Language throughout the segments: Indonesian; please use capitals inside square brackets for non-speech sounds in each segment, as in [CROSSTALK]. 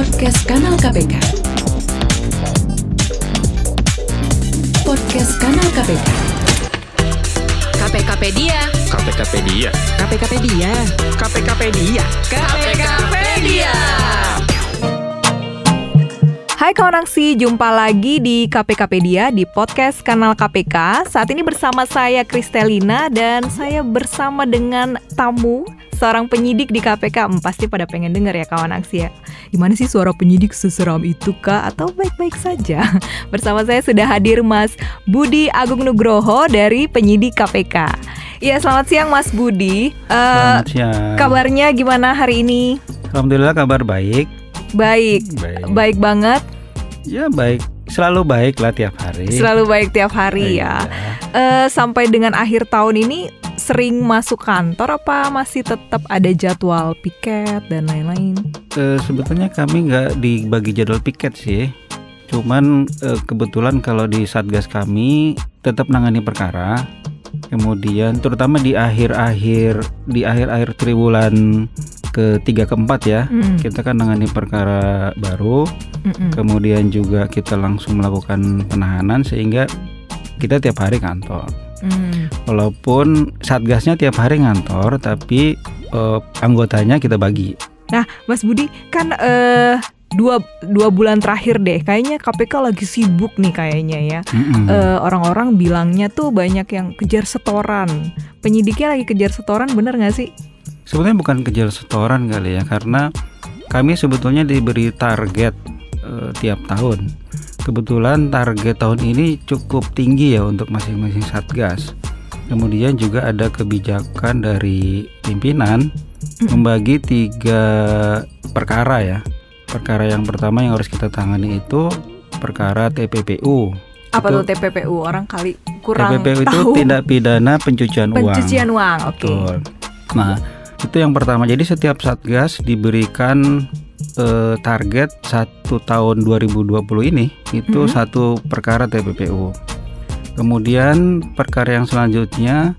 Podcast Kanal KPK. Podcast Kanal KPK. KPKpedia. KPKpedia. KPKpedia. KPKpedia. KPKpedia. Hai kawan aksi, jumpa lagi di KPKpedia di podcast kanal KPK. Saat ini bersama saya Kristelina dan saya bersama dengan tamu seorang penyidik di KPK. Hmm, pasti pada pengen denger ya kawan aksi ya. Gimana sih suara penyidik seseram itu kak? Atau baik-baik saja? [LAUGHS] Bersama saya sudah hadir Mas Budi Agung Nugroho dari penyidik KPK. Iya selamat siang Mas Budi. Eh, Selamat siang. kabarnya gimana hari ini? Alhamdulillah kabar baik. Baik, Baik. baik banget. Ya baik, selalu baik lah tiap hari. Selalu baik tiap hari ya. Iya. Eh, sampai dengan akhir tahun ini sering masuk kantor apa masih tetap ada jadwal piket dan lain-lain? Eh, sebetulnya kami nggak dibagi jadwal piket sih. Cuman eh, kebetulan kalau di satgas kami tetap nangani perkara. Kemudian terutama di akhir-akhir di akhir-akhir triwulan ketiga keempat ya, Mm, kita kan nangani perkara baru. mm-mm. Kemudian juga kita langsung melakukan penahanan sehingga kita tiap hari kantor. Mm. Walaupun satgasnya tiap hari ngantor, tapi eh, anggotanya kita bagi. Nah, Mas Budi kan eh dua dua bulan terakhir deh, kayaknya KPK lagi sibuk nih kayaknya ya. Mm-mm. Eh, orang-orang bilangnya tuh banyak yang kejar setoran. Penyidiknya lagi kejar setoran, bener nggak sih? Sebenarnya bukan kejar setoran kali ya, karena kami sebetulnya diberi target eh, tiap tahun. Kebetulan target tahun ini cukup tinggi ya untuk masing-masing satgas. Kemudian juga ada kebijakan dari pimpinan membagi tiga perkara ya. Perkara yang pertama yang harus kita tangani itu perkara TPPU. Apa Itu- tuh TPPU? Orang kali kurang TPPU itu tahu. tindak pidana pencucian, uang. pencucian uang. Oke. Betul. Nah, itu yang pertama. Jadi setiap satgas diberikan eh, target satu tahun 2020 ini itu Mhm. satu perkara TPPU. Kemudian perkara yang selanjutnya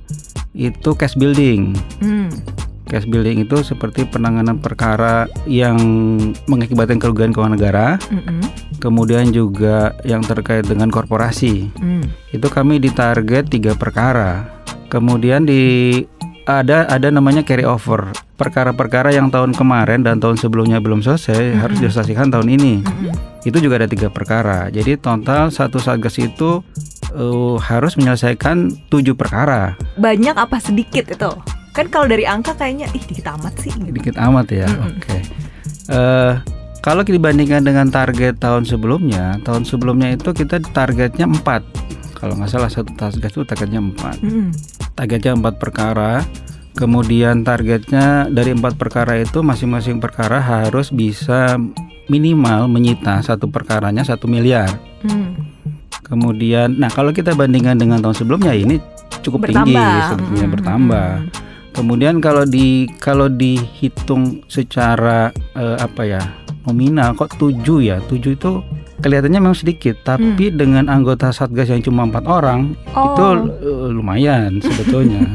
itu cash building. Hmm. Cash building itu seperti penanganan perkara yang mengakibatkan kerugian keuangan negara, Mm-mm. kemudian juga yang terkait dengan korporasi Hmm. itu kami ditarget tiga perkara. Kemudian di ada ada namanya carry over perkara-perkara yang tahun kemarin dan tahun sebelumnya belum selesai harus diselesaikan tahun ini. Mm-mm. Itu juga ada tiga perkara. Jadi total satu satgas itu eh, harus menyelesaikan tujuh perkara. banyak apa sedikit itu? Kan kalau dari angka kayaknya ih dikit amat sih. gitu. Dikit amat ya. Mm-mm. Oke. Eh, kalau dibandingkan dengan target tahun sebelumnya, tahun sebelumnya itu kita targetnya empat. Kalau nggak salah satu satgas itu targetnya empat. Mm. Targetnya empat perkara kemudian targetnya dari empat perkara itu masing-masing perkara harus bisa minimal menyita satu perkaranya satu miliar Mm. kemudian nah kalau kita bandingkan dengan tahun sebelumnya ini cukup tinggi Bertambah. sebetulnya Mm, bertambah mm. kemudian kalau di kalau dihitung secara eh, apa ya nominal kok tujuh ya tujuh itu kelihatannya memang sedikit tapi dengan anggota satgas yang cuma empat orang itu Oh. eh, lumayan sebetulnya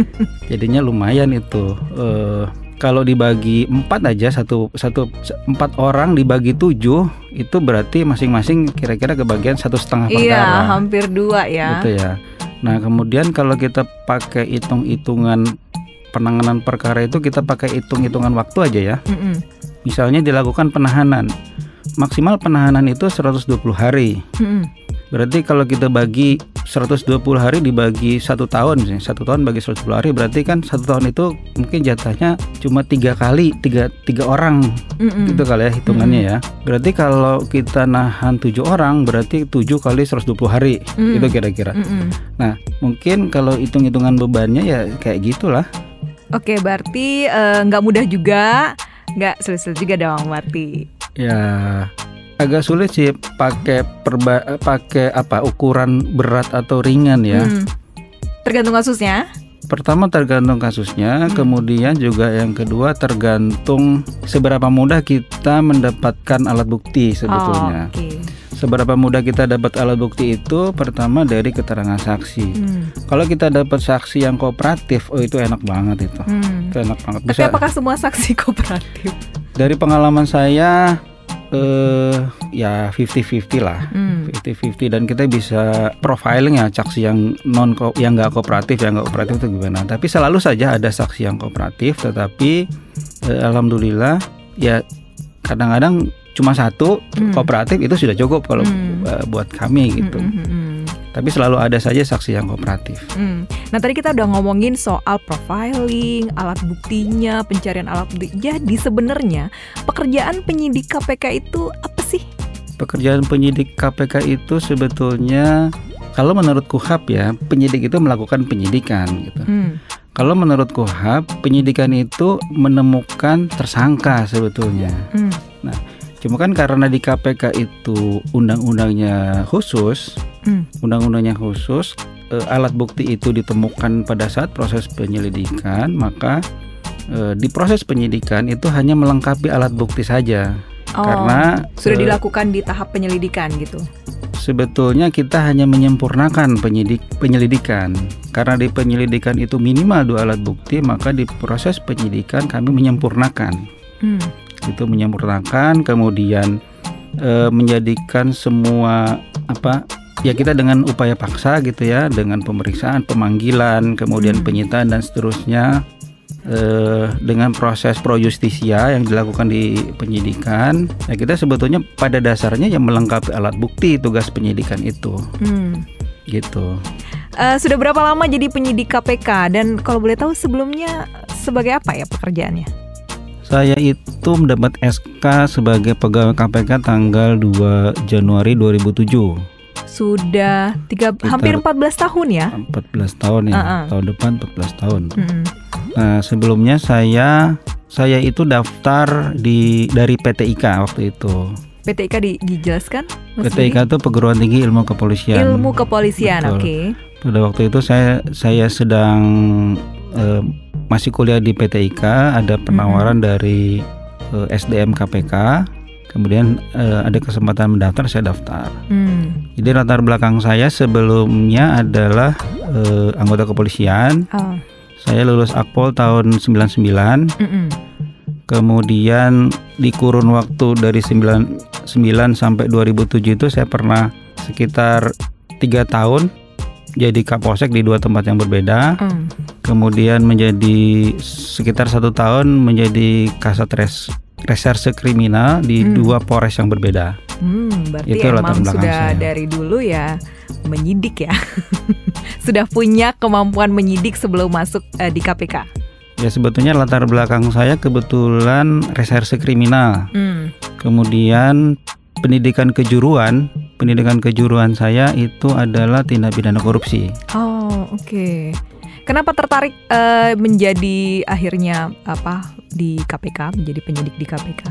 [LAUGHS] jadinya lumayan itu Eh, kalau dibagi empat aja satu satu empat orang dibagi tujuh itu berarti masing-masing kira-kira kebagian satu setengah perkara Iya, hampir dua ya. gitu ya nah kemudian kalau kita pakai hitung-hitungan penanganan perkara itu kita pakai hitung-hitungan waktu aja ya Mm-mm. Misalnya dilakukan penahanan maksimal penahanan itu 120 hari Mm-mm. Berarti kalau kita bagi 120 hari dibagi satu tahun, misalnya satu tahun bagi 120 hari, berarti kan satu tahun itu mungkin jatahnya cuma tiga kali, tiga tiga orang, Mm-mm. gitu kali ya hitungannya ya. Berarti kalau kita nahan tujuh orang, berarti tujuh kali 120 hari, Mm. itu kira-kira. Mm-mm. Nah, mungkin kalau hitung-hitungan bebannya ya kayak gitulah. Oke, berarti eh, nggak mudah juga, nggak sulit-sulit juga dong berarti. Ya agak sulit sih pakai perba pakai apa ukuran berat atau ringan ya. Hmm. Tergantung kasusnya. Pertama tergantung kasusnya, Hmm. kemudian juga yang kedua tergantung seberapa mudah kita mendapatkan alat bukti sebetulnya. Oh, Oke. Seberapa mudah kita dapat alat bukti itu pertama dari keterangan saksi. Hmm. Kalau kita dapat saksi yang kooperatif, oh itu enak banget itu. Hmm. Itu enak banget. Tapi Bisa apakah semua saksi [LAUGHS] kooperatif? dari pengalaman saya eh ya 50-50 lah. Hmm. 50-50 dan kita bisa profiling ya saksi yang non yang nggak kooperatif yang nggak kooperatif itu gimana tapi selalu saja ada saksi yang kooperatif tetapi eh, alhamdulillah ya kadang-kadang cuma satu Hmm. kooperatif itu sudah cukup kalau Hmm. eh, buat kami gitu Hmm, hmm, hmm, tapi selalu ada saja saksi yang kooperatif hmm. Nah tadi kita udah ngomongin soal profiling, alat buktinya, pencarian alat bukti. Jadi sebenarnya pekerjaan penyidik KPK itu apa sih? pekerjaan penyidik KPK itu sebetulnya kalau menurut KUHAP ya penyidik itu melakukan penyidikan gitu Hmm. kalau menurut KUHAP penyidikan itu menemukan tersangka sebetulnya Hmm. Cuma kan karena di KPK itu undang-undangnya khusus, Hmm. undang-undangnya khusus, eh, alat bukti itu ditemukan pada saat proses penyelidikan, maka eh, di proses penyidikan itu hanya melengkapi alat bukti saja. Oh, Karena sudah eh, dilakukan di tahap penyelidikan gitu. sebetulnya kita hanya menyempurnakan penyidik penyelidikan. Karena di penyelidikan itu minimal dua alat bukti, maka di proses penyidikan kami menyempurnakan. Hmm. Itu menyempurnakan kemudian eh, menjadikan semua apa ya kita dengan upaya paksa gitu ya dengan pemeriksaan pemanggilan kemudian Hmm. penyitaan dan seterusnya eh, dengan proses pro justisia yang dilakukan di penyidikan ya kita sebetulnya pada dasarnya yang melengkapi alat bukti tugas penyidikan itu Hmm. gitu Eh, sudah berapa lama jadi penyidik KPK dan kalau boleh tahu sebelumnya sebagai apa ya pekerjaannya? Saya itu mendapat SK sebagai pegawai KPK tanggal 2 Januari 2007 Sudah tiga, Sekitar- hampir 14 tahun ya. 14 tahun ya, Uh-uh. tahun depan 14 tahun. Mm-mm. Nah, sebelumnya saya saya itu daftar di dari PTIK waktu itu. PTIK di, dijelaskan? Mas PTIK itu Perguruan Tinggi Ilmu? Kepolisian. Ilmu kepolisian, oke. Pada waktu itu saya saya sedang eh, masih kuliah di PTIK, ada penawaran dari eh, SDM KPK. Kemudian eh, ada kesempatan mendaftar, saya daftar. Hmm. Jadi latar belakang saya sebelumnya adalah eh, anggota kepolisian. Oh. Saya lulus Akpol tahun 99. Mm-mm. Kemudian di kurun waktu dari 9, 9 sampai 2007 itu saya pernah sekitar tiga tahun jadi Kapolsek di dua tempat yang berbeda. Mm. Kemudian menjadi sekitar satu tahun menjadi Kasat Res Reserse Kriminal di Hmm. dua Polres yang berbeda. Hmm, berarti Itu latar emang sudah saya. dari dulu ya menyidik ya. [LAUGHS] sudah punya kemampuan menyidik sebelum masuk eh, di KPK. Ya sebetulnya latar belakang saya kebetulan Reserse Kriminal. Hmm. Kemudian pendidikan kejuruan, pendidikan kejuruan saya itu adalah tindak pidana korupsi. Oh, oke. Kenapa tertarik eh, menjadi akhirnya apa di KPK, menjadi penyidik di KPK?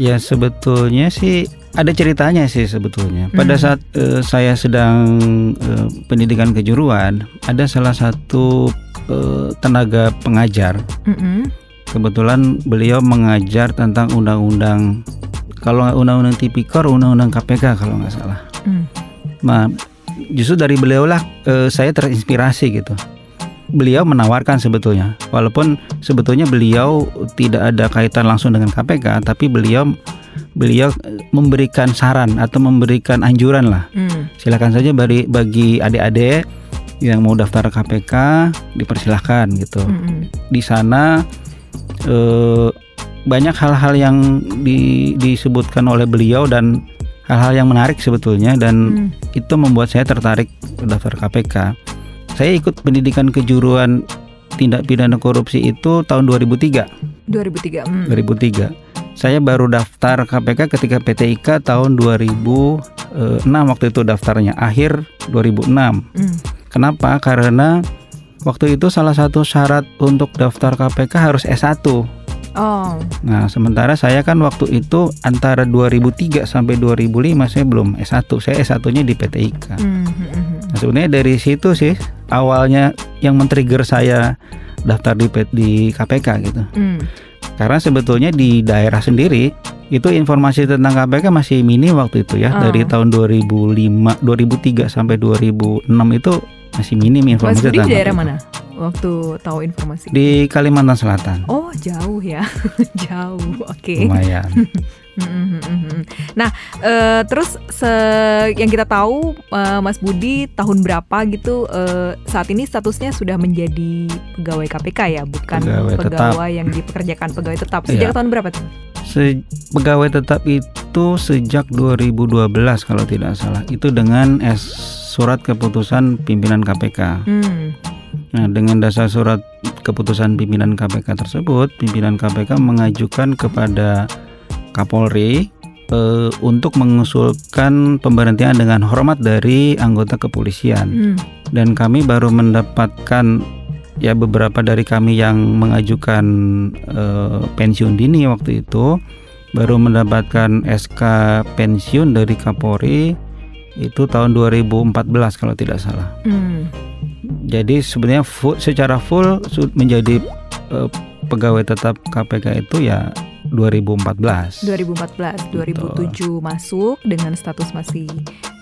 Ya sebetulnya sih ada ceritanya sih sebetulnya. Pada Hmm. saat eh, saya sedang eh, pendidikan kejuruan, ada salah satu eh, tenaga pengajar. Mm-mm. Kebetulan beliau mengajar tentang undang-undang kalau undang-undang tipikor, undang-undang KPK kalau nggak salah. Hmm. Nah, justru dari beliau lah eh, saya terinspirasi gitu. Beliau menawarkan sebetulnya, walaupun sebetulnya beliau tidak ada kaitan langsung dengan KPK, tapi beliau beliau eh, memberikan saran atau memberikan anjuran lah. Hmm. Silakan saja bagi bagi adik-adik yang mau daftar KPK dipersilahkan gitu. Mm-mm. Di sana eh, banyak hal-hal yang di- disebutkan oleh beliau dan hal-hal yang menarik sebetulnya dan Hmm. itu membuat saya tertarik daftar KPK. Saya ikut pendidikan kejuruan tindak pidana korupsi itu tahun 2003. 2003. Hmm. 2003. Saya baru daftar KPK ketika PTIK tahun 2006 waktu itu daftarnya akhir 2006. Hmm. Kenapa? Karena waktu itu salah satu syarat untuk daftar KPK harus S1. Oh. Nah, sementara saya kan waktu itu antara 2003 sampai 2005 saya belum S1. Saya S1-nya di PTIK. Hmm, hmm, hmm. Nah, sebenarnya dari situ sih awalnya yang men-trigger saya daftar di di KPK gitu. Hmm. Karena sebetulnya di daerah sendiri itu informasi tentang KPK masih minim waktu itu ya. Oh. Dari tahun 2005, 2003 sampai 2006 itu masih minim Mas informasi Budi tentang di daerah KPK. mana? Waktu tahu informasi? Di Kalimantan Selatan. Oh jauh ya, [LAUGHS] jauh. Oke. Lumayan. Mm, [LAUGHS] mm. Nah, eh, terus se- yang kita tahu eh, Mas Budi tahun berapa gitu eh, saat ini statusnya sudah menjadi pegawai KPK ya, bukan Pegawai tetap. pegawai yang dipekerjakan pegawai tetap. Sejak Iya. tahun berapa tuh? Se- pegawai tetap itu sejak 2012 kalau tidak salah. Itu dengan S surat keputusan pimpinan KPK. Hmm. Nah, dengan dasar surat keputusan pimpinan KPK tersebut, pimpinan KPK mengajukan kepada Kapolri eh, untuk mengusulkan pemberhentian dengan hormat dari anggota kepolisian. Hmm. Dan kami baru mendapatkan ya beberapa dari kami yang mengajukan eh, pensiun dini waktu itu baru mendapatkan SK pensiun dari Kapolri itu tahun 2014 kalau tidak salah. Hmm. Jadi sebenarnya full, secara full menjadi eh, pegawai tetap KPK itu ya 2014. 2014, 2007 masuk dengan status masih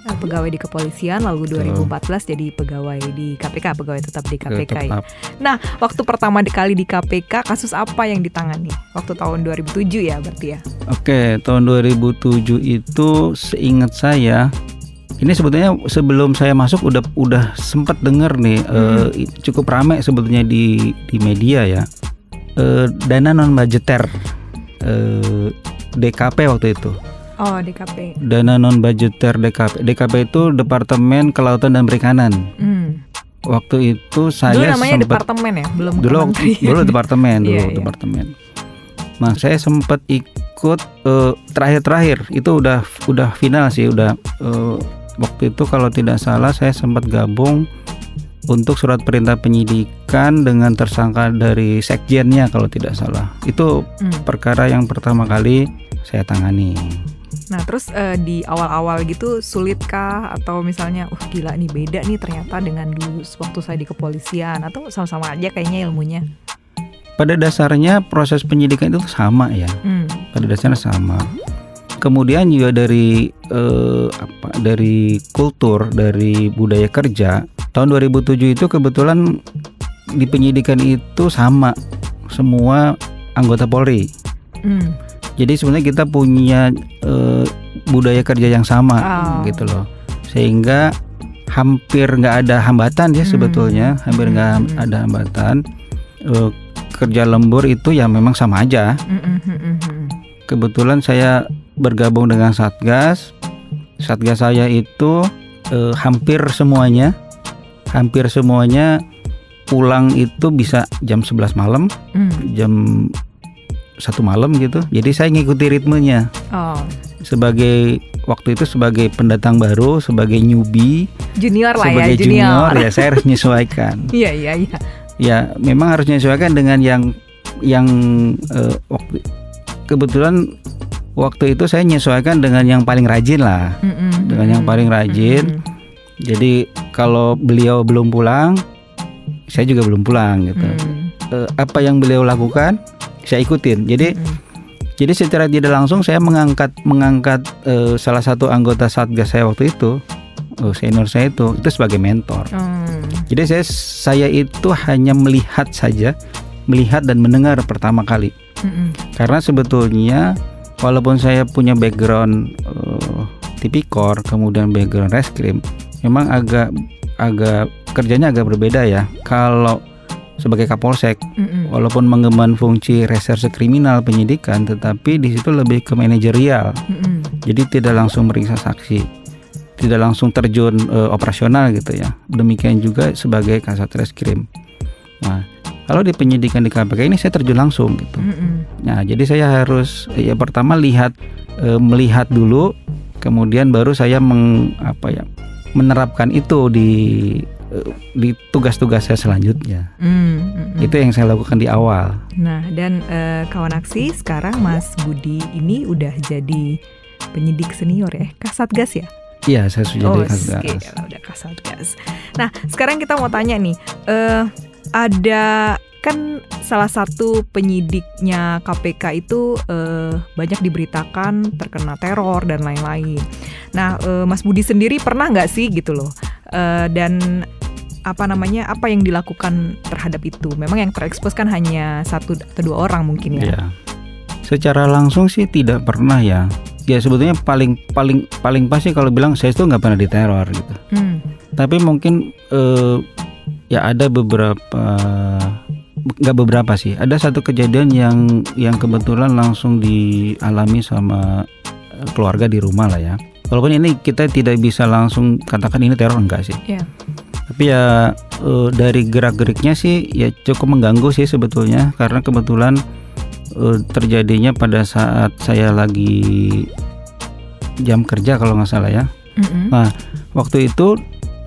eh, pegawai di kepolisian, lalu Betul. 2014 jadi pegawai di KPK, pegawai tetap di KPK ya. Tetap. Nah, waktu pertama kali di KPK kasus apa yang ditangani? Waktu tahun 2007 ya berarti ya. Oke, tahun 2007 itu seingat saya ini sebetulnya sebelum saya masuk udah udah sempat dengar nih eh, cukup ramai sebetulnya di di media ya. Eh, dana non budgeter eh, DKP waktu itu. Oh, DKP. Dana non budgeter DKP. DKP itu Departemen Kelautan dan Perikanan. Hmm. Waktu itu saya Dulu namanya sempat departemen ya, belum dulu dulu departemen [LAUGHS] dulu Iya, iya. departemen. Nah saya sempat ikut eh, terakhir-terakhir itu udah udah final sih udah eh, waktu itu kalau tidak salah saya sempat gabung untuk surat perintah penyidikan dengan tersangka dari sekjennya kalau tidak salah itu Hmm. perkara yang pertama kali saya tangani. Nah, terus eh, di awal-awal gitu sulitkah atau misalnya, uh gila nih beda nih ternyata dengan dulu waktu saya di kepolisian atau sama-sama aja kayaknya ilmunya. Pada dasarnya proses penyidikan itu sama ya. Hmm. pada dasarnya sama. Kemudian juga dari eh, apa dari kultur dari budaya kerja tahun 2007 itu kebetulan di penyidikan itu sama semua anggota Polri. Hmm. Jadi sebenarnya kita punya eh, budaya kerja yang sama Oh. gitu loh. Sehingga hampir nggak ada hambatan ya Hmm. sebetulnya, hampir nggak Hmm. ada hambatan. Eh, kerja lembur itu ya memang sama aja hmm, hmm, hmm, hmm. kebetulan saya bergabung dengan Satgas. Satgas saya itu eh, hampir semuanya, hampir semuanya pulang itu bisa jam 11 malam, Hmm. jam satu malam gitu. Jadi saya ngikuti ritmenya Oh, sebagai waktu itu sebagai pendatang baru, sebagai newbie, junior lah sebagai ya, junior. ya saya harus [LAUGHS] menyesuaikan. Iya, iya, iya. ya memang harus menyesuaikan dengan yang yang eh, waktu kebetulan waktu itu saya menyesuaikan dengan yang paling rajin lah Hmm, hmm, dengan yang paling rajin hmm, jadi kalau beliau belum pulang saya juga belum pulang gitu hmm, Eh, apa yang beliau lakukan saya ikutin jadi hmm. jadi secara tidak langsung saya mengangkat mengangkat eh, salah satu anggota satgas saya waktu itu oh, senior saya itu itu sebagai mentor Hmm. Jadi saya saya itu hanya melihat saja, melihat dan mendengar pertama kali. Hmm. Karena sebetulnya walaupun saya punya background eh, tipikor, kemudian background reskrim, memang agak agak kerjanya agak berbeda ya. Kalau sebagai kapolsek, Hmm, hmm. walaupun mengemban fungsi reserse kriminal penyidikan, tetapi di situ lebih ke manajerial. Hmm, hmm. Jadi tidak langsung meriksa saksi, tidak langsung terjun eh, operasional gitu ya. Demikian juga sebagai kasat reskrim. Nah, kalau di penyidikan di KPK ini saya terjun langsung gitu. Hmm, hmm. Nah, jadi saya harus ya pertama lihat eh, melihat dulu, kemudian baru saya meng, apa ya menerapkan itu di eh, di tugas-tugas saya selanjutnya. Hmm, hmm. Itu yang saya lakukan di awal. Nah, dan eh, kawan aksi sekarang Mas Budi ini udah jadi penyidik senior ya, Kasatgas ya? Iya, saya sudah oh, jadi kasat. oke, udah Kasatgas. Nah, sekarang kita mau tanya nih, eh ada kan salah satu penyidiknya KPK itu eh, banyak diberitakan terkena teror dan lain-lain. Nah, eh, Mas Budi sendiri pernah nggak sih gitu loh? Eh, dan apa namanya apa yang dilakukan terhadap itu? Memang yang terekspos kan hanya satu atau dua orang mungkin ya. Ya. Secara langsung sih tidak pernah ya. Ya sebetulnya paling paling paling pasti kalau bilang saya itu nggak pernah diteror gitu. Hmm. Tapi mungkin eh, ya ada beberapa nggak beberapa sih. Ada satu kejadian yang yang kebetulan langsung dialami sama eh, keluarga di rumah lah ya. Walaupun ini kita tidak bisa langsung katakan ini teror enggak sih. Ya. Tapi ya eh, dari gerak-geriknya sih ya cukup mengganggu sih sebetulnya karena kebetulan eh, terjadinya pada saat saya lagi jam kerja kalau nggak salah ya. Mm-mm. Nah, waktu itu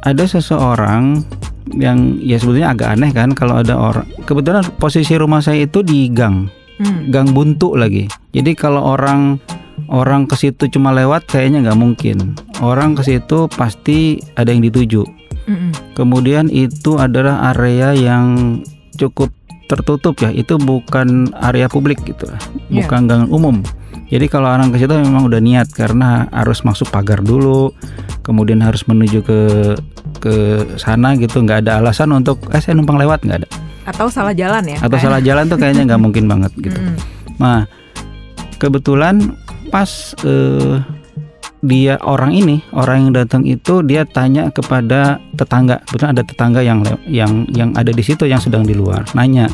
ada seseorang yang ya sebetulnya agak aneh kan kalau ada orang kebetulan posisi rumah saya itu di gang, Hmm. gang buntu lagi. Jadi kalau orang orang ke situ cuma lewat kayaknya nggak mungkin. Orang ke situ pasti ada yang dituju. Mm-mm. Kemudian itu adalah area yang cukup tertutup ya. Itu bukan area publik gitu, Iya. bukan gang umum. Jadi kalau orang ke situ memang udah niat karena harus masuk pagar dulu, kemudian harus menuju ke ke sana gitu. nggak ada alasan untuk eh saya numpang lewat nggak ada. Atau salah jalan ya? Atau Kayak- salah jalan tuh kayaknya nggak mungkin banget gitu. Mm-mm. Nah, kebetulan pas eh, dia orang ini, orang yang datang itu dia tanya kepada tetangga. Kebetulan ada tetangga yang yang yang ada di situ yang sedang di luar, nanya.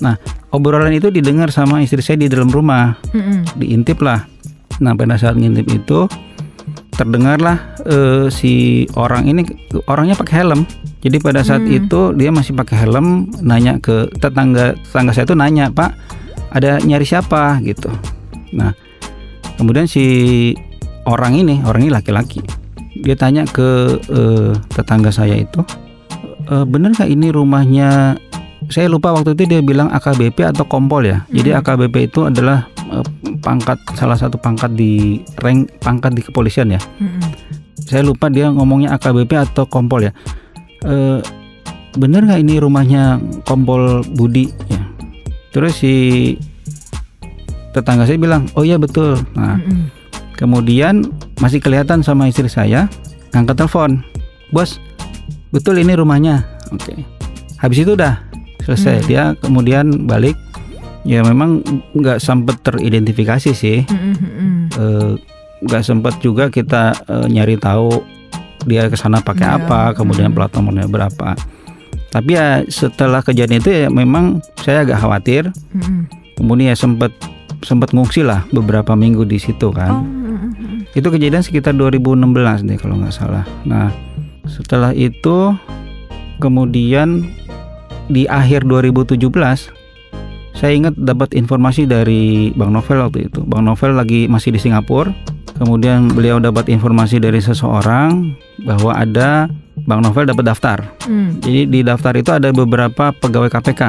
Nah, obrolan itu didengar sama istri saya di dalam rumah, Mm-mm. diintip lah. Nah, pada saat ngintip itu terdengarlah eh, si orang ini orangnya pakai helm. Jadi pada saat Hmm. itu dia masih pakai helm, nanya ke tetangga tetangga saya itu nanya, "Pak, ada nyari siapa?" gitu. Nah, kemudian si orang ini, orang ini laki-laki. Dia tanya ke eh, tetangga saya itu, "Eh, bener nggak ini rumahnya saya lupa waktu itu dia bilang AKBP atau kompol ya. Jadi Hmm. AKBP itu adalah pangkat salah satu pangkat di rank pangkat di kepolisian ya. Mm-mm. Saya lupa dia ngomongnya AKBP atau kompol ya. Eh, bener nggak ini rumahnya kompol Budi ya? Terus si tetangga saya bilang, oh iya betul. Nah, Mm-mm. Kemudian masih kelihatan sama istri saya ngangkat telepon, bos, betul ini rumahnya. Oke. Habis itu udah selesai. Hmm. Dia kemudian balik. Ya memang nggak sempet teridentifikasi sih. Eh, Nggak sempet juga kita eh, nyari tahu dia ke sana pakai Iya. apa, kemudian plat nomornya berapa. Tapi ya setelah kejadian itu ya memang saya agak khawatir. Mm-mm. Kemudian ya sempet sempet ngungsi lah beberapa minggu di situ kan. Oh. Itu kejadian sekitar 2016 deh kalau nggak salah. Nah, setelah itu kemudian di akhir 2017 saya ingat dapat informasi dari Bang Novel waktu itu. Bang Novel lagi masih di Singapura. Kemudian beliau dapat informasi dari seseorang bahwa ada Bang Novel dapat daftar. Mm. Jadi di daftar itu ada beberapa pegawai KPK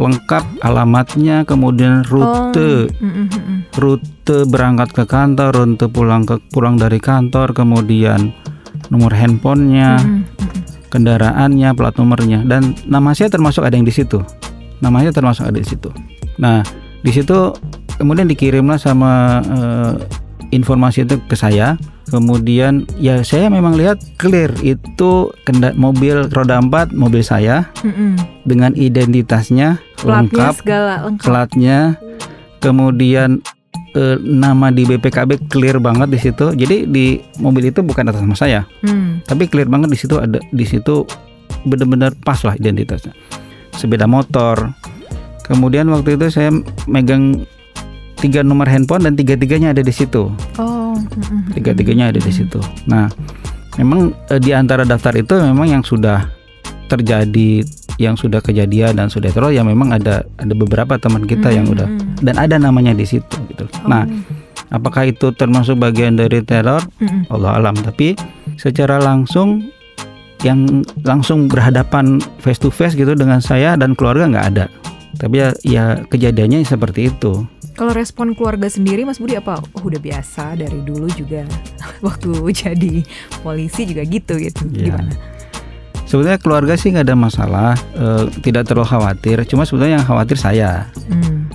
lengkap alamatnya, kemudian rute Oh, mm-mm. Mm-mm. rute berangkat ke kantor, rute pulang ke pulang dari kantor, kemudian nomor handphonenya. Mm-mm. kendaraannya, plat nomornya, dan nama saya termasuk ada yang di situ. Namanya termasuk ada di situ. Nah, di situ kemudian dikirimlah sama eh, informasi itu ke saya. Kemudian ya saya memang lihat clear itu kenda mobil roda 4 mobil saya Mm-mm. dengan identitasnya Platnya lengkap segala lengkap. platnya kemudian eh, nama di BPKB clear banget di situ jadi di mobil itu bukan atas nama saya Mm. tapi clear banget di situ ada di situ benar-benar pas lah identitasnya sepeda motor kemudian waktu itu saya megang tiga nomor handphone dan tiga-tiganya ada di situ Oh. tiga-tiganya ada di situ nah memang eh, di antara daftar itu memang yang sudah terjadi yang sudah kejadian dan sudah teror ya memang ada ada beberapa teman kita yang udah dan ada namanya di situ gitu. Nah, apakah itu termasuk bagian dari teror? Mm-mm. Allah alam. Tapi secara langsung yang langsung berhadapan face to face gitu dengan saya dan keluarga nggak ada. Tapi ya, ya kejadiannya seperti itu. Kalau respon keluarga sendiri Mas Budi apa? Oh, udah biasa dari dulu juga [LAUGHS] waktu jadi polisi juga gitu gitu. Iya. Gimana? Sebetulnya keluarga sih nggak ada masalah, eh, tidak terlalu khawatir. Cuma sebetulnya yang khawatir saya. Hmm.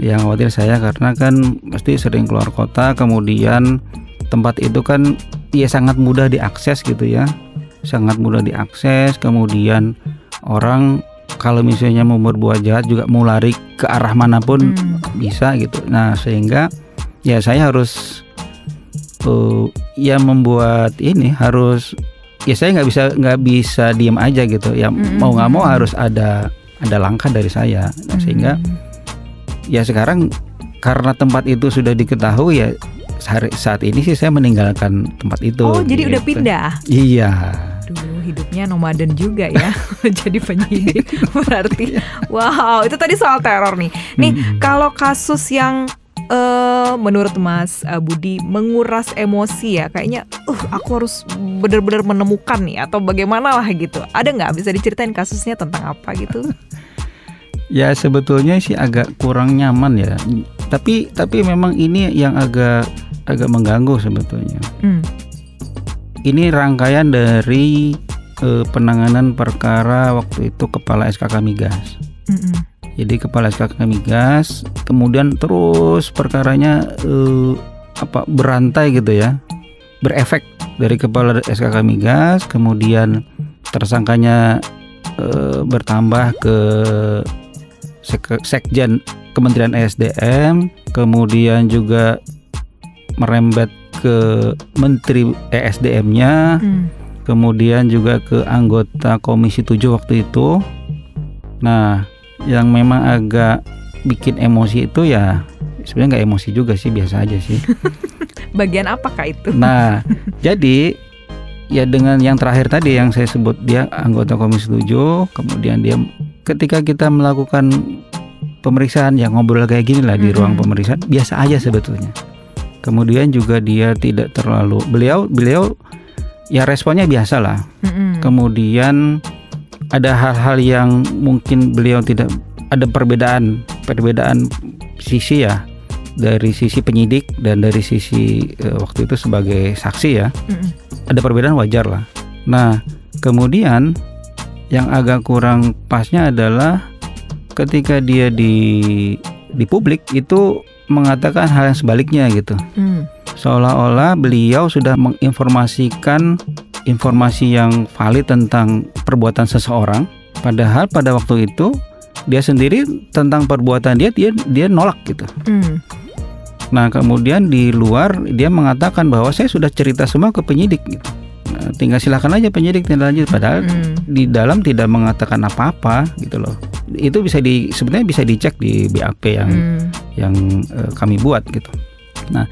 Yang khawatir saya karena kan pasti sering keluar kota, kemudian tempat itu kan ya sangat mudah diakses gitu ya. Sangat mudah diakses kemudian orang kalau misalnya mau berbuat jahat juga mau lari ke arah mana pun Hmm. bisa gitu nah sehingga ya saya harus uh, ya membuat ini harus ya saya nggak bisa nggak bisa diem aja gitu ya Mm-mm. mau nggak mau harus ada ada langkah dari saya Nah, sehingga Hmm. ya sekarang karena tempat itu sudah diketahui ya hari- saat ini sih saya meninggalkan tempat itu Oh, jadi udah gitu. pindah. iya Aduh, hidupnya nomaden juga ya. [LAUGHS] Jadi penyidik. [LAUGHS] Berarti wow, itu tadi soal teror nih. Nih, Mm-mm. kalau kasus yang eh menurut Mas eh, Budi menguras emosi ya, kayaknya uh aku harus benar-benar menemukan nih atau bagaimana lah gitu. Ada nggak bisa diceritain kasusnya tentang apa gitu? [LAUGHS] Ya sebetulnya sih agak kurang nyaman ya. Tapi tapi memang ini yang agak agak mengganggu sebetulnya. Hmm. Ini rangkaian dari eh, penanganan perkara waktu itu kepala SKK Migas. Mm-mm. Jadi kepala SKK Migas kemudian terus perkaranya eh, apa berantai gitu ya. Berefek dari kepala SKK Migas kemudian tersangkanya eh, bertambah ke Sek- Sekjen Kementerian ESDM, kemudian juga merembet ke Menteri ESDM-nya, Hmm. kemudian juga ke anggota Komisi 7 waktu itu. Nah, yang memang agak bikin emosi itu ya sebenarnya nggak emosi juga sih biasa aja sih. [LAUGHS] Bagian apakah itu? Nah, [LAUGHS] jadi ya dengan yang terakhir tadi yang saya sebut dia anggota Komisi 7, kemudian dia ketika kita melakukan pemeriksaan yang ngobrol kayak gini lah di Mm-mm. ruang pemeriksaan biasa aja sebetulnya. Kemudian juga dia tidak terlalu beliau beliau ya responnya biasa lah. Mm-mm. Kemudian ada hal-hal yang mungkin beliau tidak ada perbedaan perbedaan sisi ya dari sisi penyidik dan dari sisi eh, waktu itu sebagai saksi ya Mm-mm. ada perbedaan wajar lah. Nah kemudian yang agak kurang pasnya adalah ketika dia di di publik itu mengatakan hal yang sebaliknya gitu Hmm. seolah-olah beliau sudah menginformasikan informasi yang valid tentang perbuatan seseorang padahal pada waktu itu dia sendiri tentang perbuatan dia dia dia nolak gitu. Hmm. Nah, kemudian di luar dia mengatakan bahwa saya sudah cerita semua ke penyidik gitu. Tinggal silakan aja penyidik tindak lanjut padahal Hmm. di dalam tidak mengatakan apa-apa gitu loh. Itu bisa di sebenarnya bisa dicek di BAP yang Hmm. yang eh, kami buat gitu. Nah,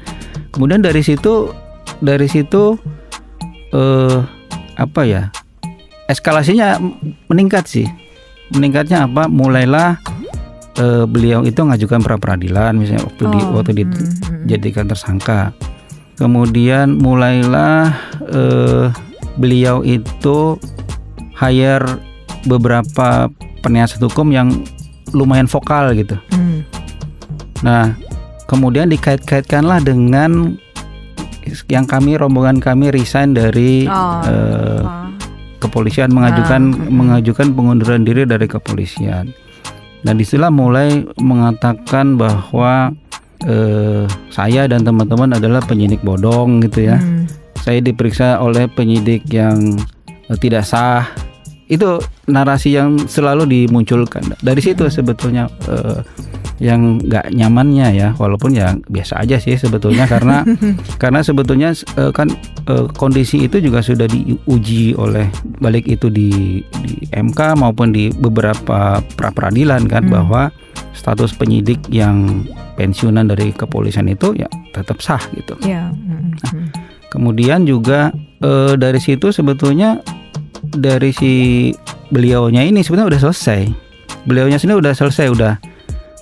kemudian dari situ dari situ eh apa ya? Eskalasinya meningkat sih. Meningkatnya apa? Mulailah eh, beliau itu ngajukan pra peradilan misalnya waktu di Oh, waktu hmm, hmm. dijadikan tersangka. Kemudian mulailah eh, beliau itu hire beberapa penasihat hukum yang lumayan vokal gitu. Hmm. Nah, kemudian dikait-kaitkanlah dengan yang kami rombongan kami resign dari Oh, eh, ah. kepolisian mengajukan Ah, mm-mm. mengajukan pengunduran diri dari kepolisian. Dan di situlah mulai mengatakan bahwa eh, saya dan teman-teman adalah penyidik bodong gitu ya. Hmm. Saya diperiksa oleh penyidik yang eh, tidak sah. Itu narasi yang selalu dimunculkan. Dari situ sebetulnya eh, yang nggak nyamannya ya, walaupun ya biasa aja sih sebetulnya [LAUGHS] karena karena sebetulnya eh, kan eh, kondisi itu juga sudah diuji oleh balik itu di, di MK maupun di beberapa pra peradilan kan Hmm. bahwa status penyidik yang pensiunan dari kepolisian itu ya tetap sah gitu. Ya. hmm, hmm. Kemudian juga eh, dari situ sebetulnya dari si beliaunya ini sebenarnya udah selesai. Beliaunya sendiri udah selesai udah.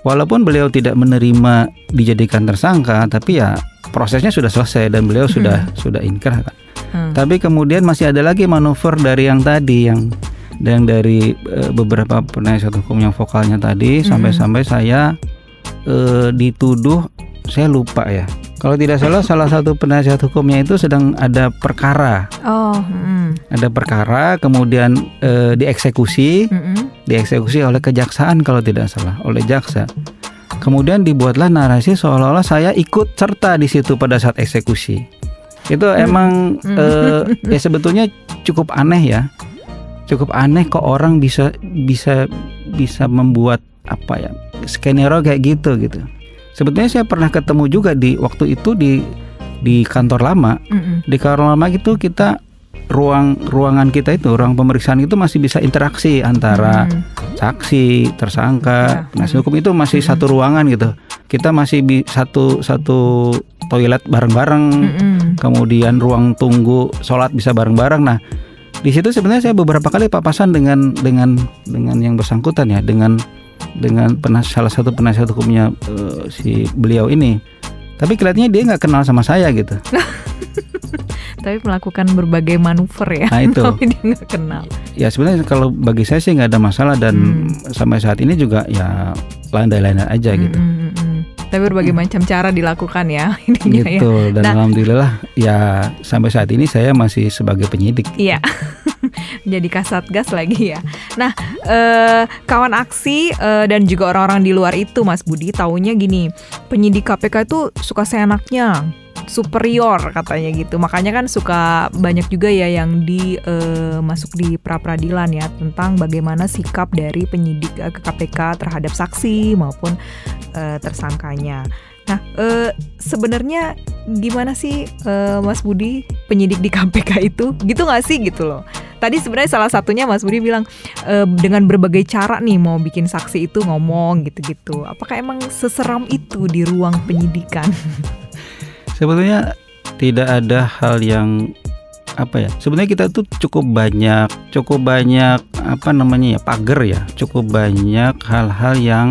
Walaupun beliau tidak menerima dijadikan tersangka, tapi ya prosesnya sudah selesai dan beliau sudah sudah inkrah kan. Hmm. Tapi kemudian masih ada lagi manuver dari yang tadi yang dan dari eh, beberapa penasihat hukum yang vokalnya tadi Mhm. sampai-sampai saya eh, dituduh saya lupa ya. Kalau tidak salah salah satu penasihat hukumnya itu sedang ada perkara, Oh. hmm. ada perkara kemudian eh, dieksekusi, Hmm. dieksekusi oleh kejaksaan kalau tidak salah, oleh jaksa. Kemudian dibuatlah narasi seolah-olah saya ikut serta di situ pada saat eksekusi. Itu emang Hmm. eh, ya sebetulnya cukup aneh ya cukup aneh kok orang bisa bisa bisa membuat apa ya skenario kayak gitu gitu sebetulnya saya pernah ketemu juga di waktu itu di di kantor lama Mm-mm. di kantor lama gitu kita ruang ruangan kita itu ruang pemeriksaan itu masih bisa interaksi antara Mm. saksi tersangka Ya. penasihat hukum itu masih Mm-mm. satu ruangan gitu kita masih bi- satu satu toilet bareng-bareng kemudian ruang tunggu sholat bisa bareng-bareng. Nah, di situ sebenarnya saya beberapa kali papasan dengan dengan dengan yang bersangkutan ya, dengan dengan penas, salah satu penasihat hukumnya eh, si beliau ini. Tapi kelihatannya dia nggak kenal sama saya gitu. [LAUGHS] Tapi melakukan berbagai manuver ya. Nah, itu. [LAUGHS] Tapi dia nggak kenal. Ya sebenarnya kalau bagi saya sih nggak ada masalah dan sampai saat ini juga ya landai-landai aja gitu. Mm-mm, mm-mm. Tapi berbagai macam cara dilakukan ya [LAUGHS] ininya ya. Gitu dan Nah. alhamdulillah ya sampai saat ini saya masih sebagai penyidik. Iya. [LAUGHS] Jadi kasat gas lagi ya. Nah, eh, kawan aksi eh, dan juga orang-orang di luar itu, Mas Budi, taunya gini, penyidik KPK itu suka seenaknya, superior katanya gitu. Makanya kan suka banyak juga ya yang di eh, masuk di pra peradilan ya tentang bagaimana sikap dari penyidik eh, ke KPK terhadap saksi maupun eh, tersangkanya. Nah, eh, sebenarnya gimana sih eh, Mas Budi penyidik di KPK itu? Gitu nggak sih gitu loh? Tadi sebenarnya salah satunya Mas Budi bilang eh, dengan berbagai cara nih mau bikin saksi itu ngomong gitu-gitu. Apakah emang seseram itu di ruang penyidikan? [LAUGHS] Sebetulnya tidak ada hal yang apa ya? Sebenarnya kita tuh cukup banyak, cukup banyak apa namanya ya pagar ya, cukup banyak hal-hal yang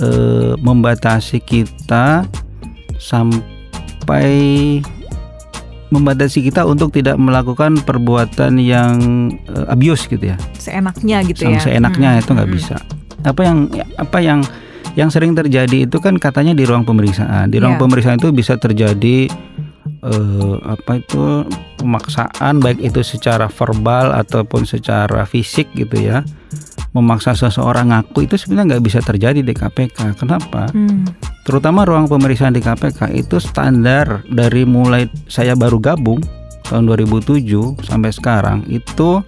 eh, membatasi kita sampai membatasi kita untuk tidak melakukan perbuatan yang eh, abuse gitu ya. Seenaknya gitu Sama ya. seenaknya Hmm, itu nggak hmm, bisa. Apa yang apa yang yang sering terjadi itu kan katanya di ruang pemeriksaan. Di ruang Iya. pemeriksaan itu bisa terjadi eh, apa itu pemaksaan baik itu secara verbal ataupun secara fisik gitu ya. Memaksa seseorang ngaku itu sebenarnya nggak bisa terjadi di KPK. Kenapa? Hmm. Terutama ruang pemeriksaan di KPK itu standar dari mulai saya baru gabung tahun 2007 sampai sekarang itu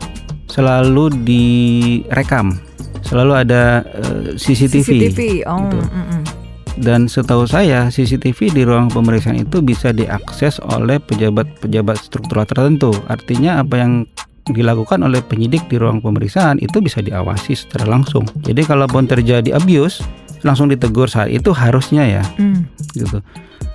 selalu direkam, selalu ada eh, CCTV. CCTV. Oh, Gitu. mm, mm. Dan setahu saya CCTV di ruang pemeriksaan itu bisa diakses oleh pejabat-pejabat struktural tertentu. Artinya apa yang dilakukan oleh penyidik di ruang pemeriksaan itu bisa diawasi secara langsung. Jadi kalaupun terjadi abuse langsung ditegur saat itu harusnya ya Hmm. gitu.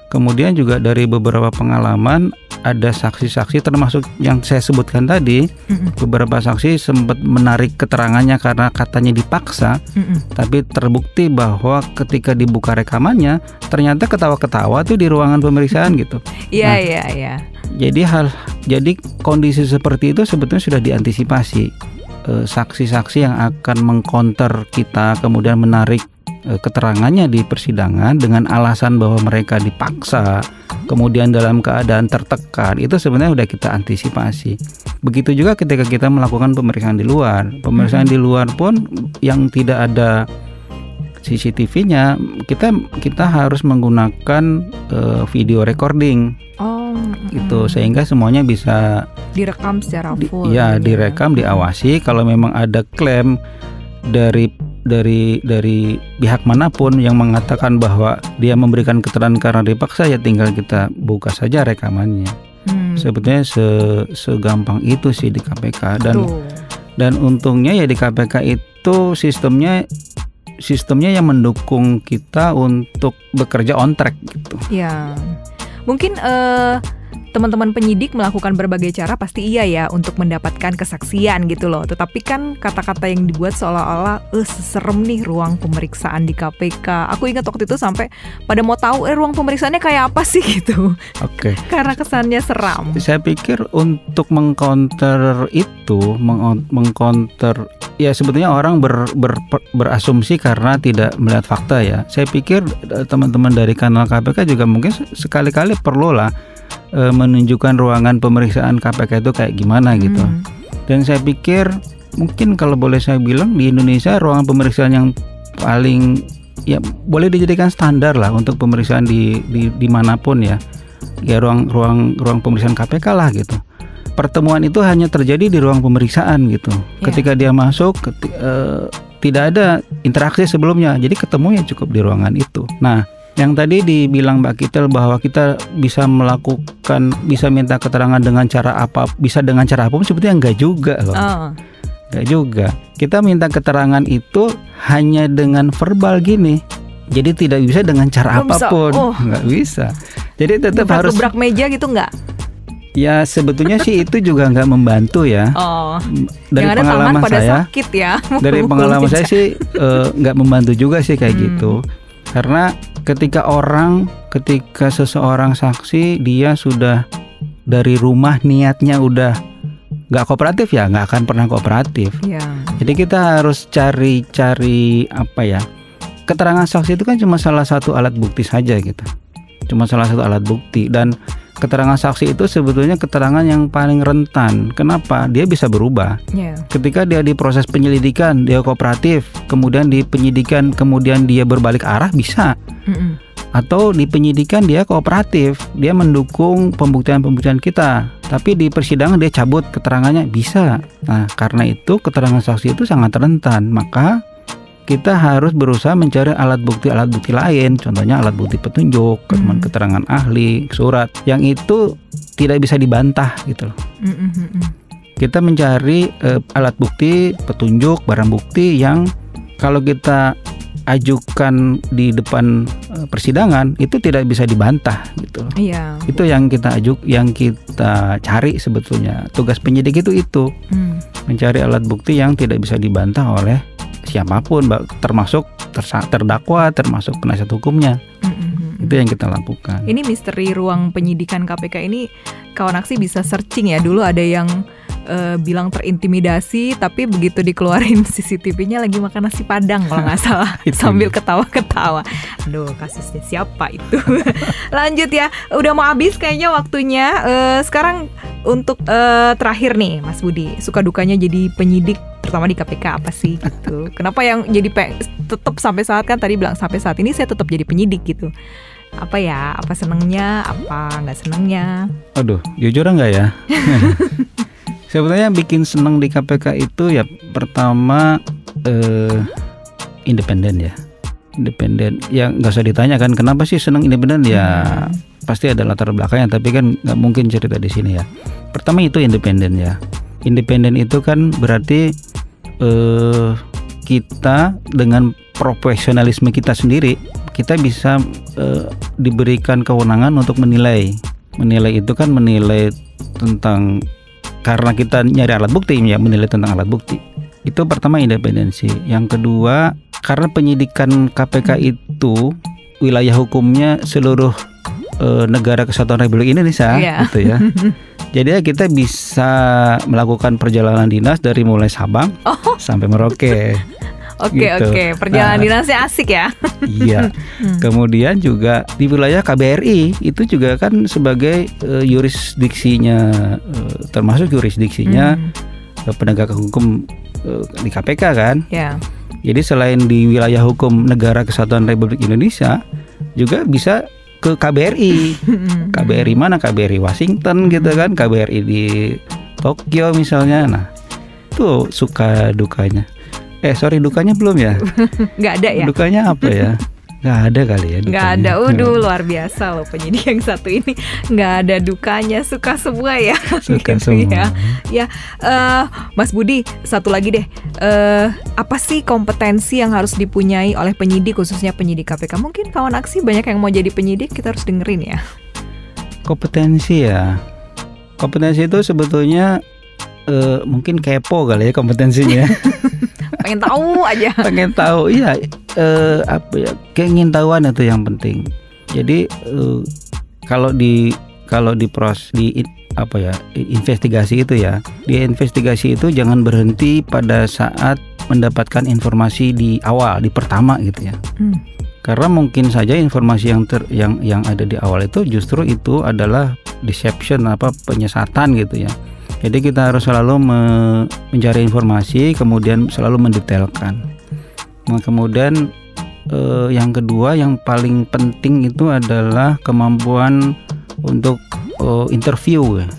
Kemudian juga dari beberapa pengalaman ada saksi-saksi termasuk yang saya sebutkan tadi, Mm-mm. beberapa saksi sempat menarik keterangannya karena katanya dipaksa, Mm-mm. tapi terbukti bahwa ketika dibuka rekamannya ternyata ketawa-ketawa tuh di ruangan pemeriksaan gitu. Iya, Nah. iya, iya. Jadi hal jadi kondisi seperti itu sebetulnya sudah diantisipasi. Eh, Saksi-saksi yang akan mengcounter kita kemudian menarik keterangannya di persidangan dengan alasan bahwa mereka dipaksa, kemudian dalam keadaan tertekan, itu sebenarnya sudah kita antisipasi. Begitu juga ketika kita melakukan pemeriksaan di luar. Pemeriksaan di luar pun yang tidak ada CCTV-nya, kita kita harus menggunakan eh, video recording Oh, mm. sehingga semuanya bisa direkam secara di, full. ya gitu direkam diawasi kalau memang ada klaim dari dari dari pihak mana pun yang mengatakan bahwa dia memberikan keterangan karena dipaksa ya tinggal kita buka saja rekamannya. Hmm, sebetulnya se segampang itu sih di KPK dan tuh. dan untungnya ya di KPK itu sistemnya sistemnya yang mendukung kita untuk bekerja on track gitu. Ya, mungkin eh, teman-teman penyidik melakukan berbagai cara pasti iya ya untuk mendapatkan kesaksian gitu loh. Tetapi kan kata-kata yang dibuat seolah-olah eh serem nih ruang pemeriksaan di KPK. Aku ingat waktu itu sampai pada mau tahu eh ruang pemeriksaannya kayak apa sih [LAUGHS] gitu. oke Karena kesannya seram. Saya pikir untuk mengcounter itu, meng- mengcounter ya sebetulnya orang ber- ber- berasumsi karena tidak melihat fakta ya. Saya pikir eh, teman-teman dari kanal KPK juga mungkin se- sekali-kali perlu lah eh, menunjukkan ruangan pemeriksaan KPK itu kayak gimana gitu. Hmm. Dan saya pikir mungkin kalau boleh saya bilang di Indonesia ruangan pemeriksaan yang paling ya boleh dijadikan standar lah untuk pemeriksaan di, di di mana pun ya ya ruang ruang ruang pemeriksaan KPK lah gitu pertemuan itu hanya terjadi di ruang pemeriksaan gitu. Iya. Ketika dia masuk, keti- eh, tidak ada interaksi sebelumnya, jadi ketemunya cukup di ruangan itu. Nah, yang tadi dibilang Mbak Kitel bahwa kita bisa melakukan, bisa minta keterangan dengan cara apa, bisa dengan cara apa pun, sebetulnya enggak juga loh. Oh, Enggak juga. Kita minta keterangan itu hanya dengan verbal gini. Jadi tidak bisa dengan cara bisa. apa pun. Oh. Nggak bisa. Jadi tetap harus gebrak meja gitu nggak? ya sebetulnya sih itu juga nggak membantu ya. Oh, Dari yang ada pengalaman pada saya, sakit ya. dari [LAUGHS] pengalaman saya sih eh, nggak membantu juga sih kayak Hmm. gitu. Karena ketika orang, ketika seseorang saksi dia sudah dari rumah niatnya udah nggak kooperatif ya nggak akan pernah kooperatif. Ya. Jadi kita harus cari-cari apa ya? Keterangan saksi itu kan cuma salah satu alat bukti saja gitu. Cuma salah satu alat bukti dan keterangan saksi itu sebetulnya keterangan yang paling rentan. Kenapa? Dia bisa berubah. Ya. Ketika dia di proses penyelidikan dia kooperatif, kemudian di penyidikan kemudian dia berbalik arah bisa. Mm-mm. Atau di penyidikan dia kooperatif, dia mendukung pembuktian-pembuktian kita. Tapi di persidangan dia cabut keterangannya bisa. Nah, karena itu keterangan saksi itu sangat rentan. Maka kita harus berusaha mencari alat bukti-alat bukti lain, contohnya alat bukti petunjuk, Hmm. keterangan ahli, surat, yang itu tidak bisa dibantah gitu loh. Mm-mm, mm-mm. Kita mencari eh, alat bukti, petunjuk, barang bukti yang kalau kita ajukan di depan eh, persidangan itu tidak bisa dibantah gitu. loh. Iya. Itu yang kita ajuk, yang kita cari sebetulnya. Tugas penyidik itu itu Mm. mencari alat bukti yang tidak bisa dibantah oleh siapa pun, Mbak, termasuk terdakwa, termasuk penasihat hukumnya. Mm-mm. Itu yang kita lakukan. Ini misteri ruang penyidikan KPK ini kawan aksi bisa searching ya. Dulu ada yang eh, bilang terintimidasi, tapi begitu dikeluarin [LAUGHS] CCTV-nya lagi makan nasi padang kalau nggak salah, [LAUGHS] sambil ketawa-ketawa. Aduh, kasusnya siapa itu? [LAUGHS] Lanjut ya, udah mau habis kayaknya waktunya. Eh, sekarang untuk eh, terakhir nih, Mas Budi, suka dukanya jadi penyidik terutama di KPK apa sih gitu? Kenapa yang jadi tetap sampai saat kan tadi bilang sampai saat ini saya tetap jadi penyidik gitu? Apa ya? Apa senengnya? Apa nggak senengnya? Aduh, jujur enggak ya? Sebenarnya yang bikin seneng di KPK itu ya pertama eh, independen ya, independen. Ya nggak usah ditanya kan kenapa sih seneng independen ya pasti ada latar belakangnya. Tapi kan nggak mungkin cerita di sini ya. Pertama itu independen ya. Independen itu kan berarti eh, kita dengan profesionalisme kita sendiri kita bisa eh, diberikan kewenangan untuk menilai. Menilai itu kan menilai tentang karena kita nyari alat bukti ya menilai tentang alat bukti. Itu pertama independensi. Yang kedua karena penyidikan KPK itu wilayah hukumnya seluruh eh, negara kesatuan Republik Indonesia Iya. gitu ya. [LAUGHS] Jadi ya kita bisa melakukan perjalanan dinas dari mulai Sabang sampai Merauke. [LAUGHS] Oke Gitu. oke, perjalanan Nah. dinasnya asik ya. [LAUGHS] Iya. Hmm. Kemudian juga di wilayah KBRI itu juga kan sebagai eh, yurisdiksinya eh, termasuk yurisdiksinya Hmm, eh, penegak hukum eh, di KPK kan. ya. Jadi selain di wilayah hukum negara kesatuan Republik Indonesia juga bisa ke KBRI. [LAUGHS] Hmm, KBRI mana? KBRI Washington gitu kan, KBRI di Tokyo misalnya. Nah, itu suka dukanya. Eh sorry dukanya belum ya? [LAUGHS] Nggak ada ya? Dukanya apa ya? Nggak ada kali ya. Nggak dukanya. ada. Waduh, luar biasa loh penyidik yang satu ini. Nggak ada dukanya, suka semua ya. Suka [LAUGHS] Gitu semua. ya. Ya, eh, Mas Budi, satu lagi deh. Eh, apa sih kompetensi yang harus dipunyai oleh penyidik, khususnya penyidik KPK? Mungkin kawan aksi banyak yang mau jadi penyidik, kita harus dengerin ya. Kompetensi ya. Kompetensi itu sebetulnya eh, mungkin kepo kali ya kompetensinya. [LAUGHS] Pengen tahu aja. [LAUGHS] Pengen tahu, iya. eh, apa ya? Keingintahuan itu yang penting. Jadi eh, kalau di kalau di pros di apa ya investigasi itu ya di investigasi itu jangan berhenti pada saat mendapatkan informasi di awal di pertama gitu ya Hmm. karena mungkin saja informasi yang ter, yang yang ada di awal itu justru itu adalah deception apa penyesatan gitu ya. Jadi kita harus selalu me- mencari informasi kemudian selalu mendetailkan. Nah, kemudian eh, yang kedua yang paling penting itu adalah kemampuan untuk eh, interview ya.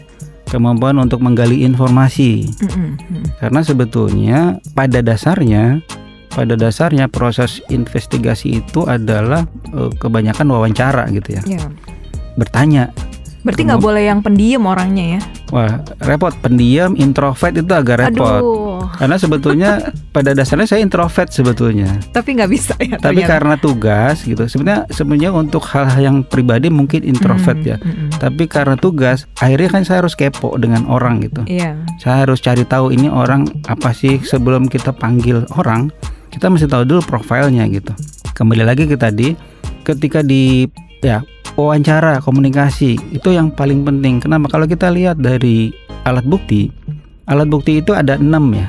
kemampuan untuk menggali informasi. Mm. Karena sebetulnya pada dasarnya pada dasarnya proses investigasi itu adalah eh, kebanyakan wawancara gitu ya. Ya. Bertanya. Berarti nggak boleh yang pendiam orangnya ya? Wah, repot pendiam, introvert itu agak repot. Aduh, Karena sebetulnya [LAUGHS] pada dasarnya saya introvert sebetulnya. tapi nggak bisa ya. Tapi ternyata. karena tugas gitu. Sebenarnya sebenarnya untuk hal-hal yang pribadi mungkin introvert Mm, ya. mm-mm. Tapi karena tugas, akhirnya kan saya harus kepo dengan orang gitu. Iya. Saya harus cari tahu ini orang apa sih sebelum kita panggil orang, kita mesti tahu dulu profilnya gitu. Kembali lagi ke tadi, ketika di ya wawancara komunikasi itu yang paling penting. Kenapa? Kalau kita lihat dari alat bukti, alat bukti itu ada enam ya.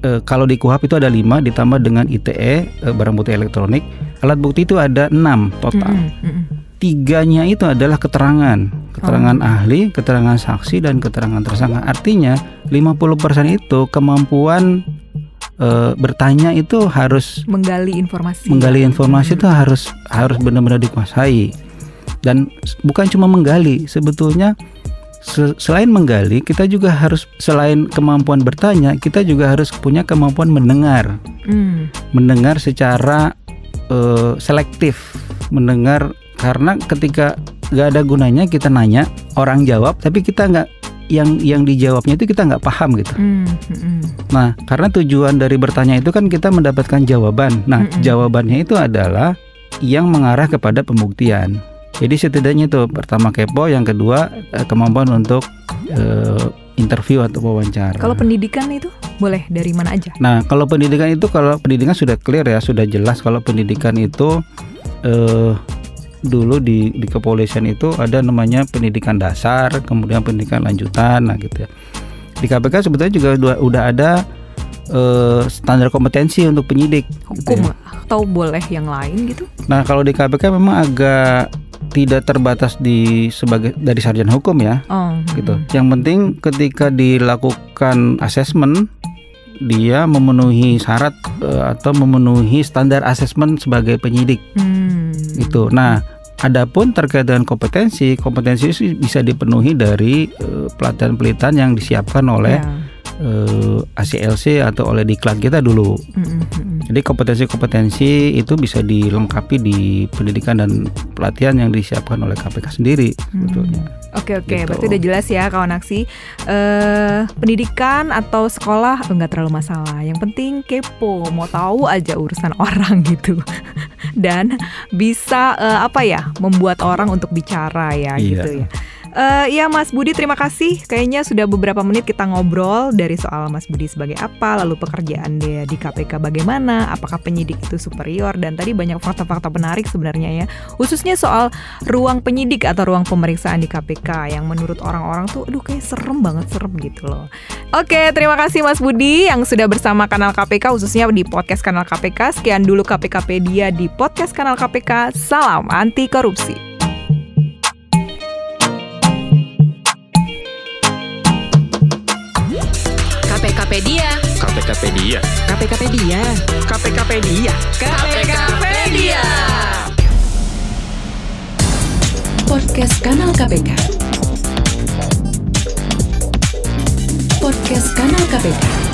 E, kalau di KUHAP itu ada lima ditambah dengan ITE e, barang bukti elektronik. Alat bukti itu ada enam total. Mm-mm, mm-mm. Tiganya itu adalah keterangan, keterangan ahli, keterangan saksi dan keterangan tersangka. Artinya 50% itu kemampuan e, bertanya itu harus Menggali informasi. menggali informasi itu harus harus benar-benar dikuasai. Dan bukan cuma menggali, sebetulnya se- selain menggali, kita juga harus selain kemampuan bertanya, kita juga harus punya kemampuan mendengar Mm. mendengar secara eh, selektif mendengar karena ketika nggak ada gunanya kita nanya orang jawab tapi kita nggak yang yang dijawabnya itu kita nggak paham gitu Mm, mm-mm. nah karena tujuan dari bertanya itu kan kita mendapatkan jawaban nah Mm-mm. jawabannya itu adalah yang mengarah kepada pembuktian jadi setidaknya itu pertama kepo yang kedua eh, kemampuan untuk eh, interview atau wawancara Kalau pendidikan itu boleh dari mana aja? Nah, kalau pendidikan itu kalau pendidikan sudah clear ya, sudah jelas kalau pendidikan itu eh dulu di di kepolisian itu ada namanya pendidikan dasar, kemudian pendidikan lanjutan, nah gitu ya. Di KPK sebetulnya juga udah, udah ada eh, standar kompetensi untuk penyidik. gitu Hukum ya. atau boleh yang lain gitu? Nah, kalau di KPK memang agak tidak terbatas di sebagai dari sarjana hukum ya Oh, gitu. mm. Yang penting ketika dilakukan asesmen dia memenuhi syarat eh, atau memenuhi standar asesmen sebagai penyidik Hmm. gitu. Nah, adapun terkait dengan kompetensi, kompetensi itu bisa dipenuhi dari eh, pelatihan-pelatihan yang disiapkan oleh Ya. Eh, ACLC atau oleh diklat kita dulu. Mm, mm, mm. Jadi kompetensi-kompetensi itu bisa dilengkapi di pendidikan dan pelatihan yang disiapkan oleh KPK sendiri sebetulnya. Oke oke, Gitu. berarti udah jelas ya kawan aksi. Eh pendidikan atau sekolah eh, nggak terlalu masalah. Yang penting kepo, mau tahu aja urusan [LAUGHS] orang gitu. Dan bisa eh, apa ya, membuat orang untuk bicara ya Iya. gitu ya. Eh ya Mas Budi terima kasih. Kayaknya sudah beberapa menit kita ngobrol dari soal Mas Budi sebagai apa, lalu pekerjaan dia di KPK bagaimana, apakah penyidik itu superior dan tadi banyak fakta-fakta menarik sebenarnya ya. Khususnya soal ruang penyidik atau ruang pemeriksaan di KPK yang menurut orang-orang tuh aduh kayak serem banget serem gitu loh. Oke, terima kasih Mas Budi yang sudah bersama kanal KPK khususnya di podcast kanal KPK. Sekian dulu KPKpedia di podcast kanal KPK. Salam anti korupsi. KPKpedia. KPKpedia. KPKpedia. KPKpedia. KPKpedia. Podcast Kanal KPK. Podcast Kanal KPK.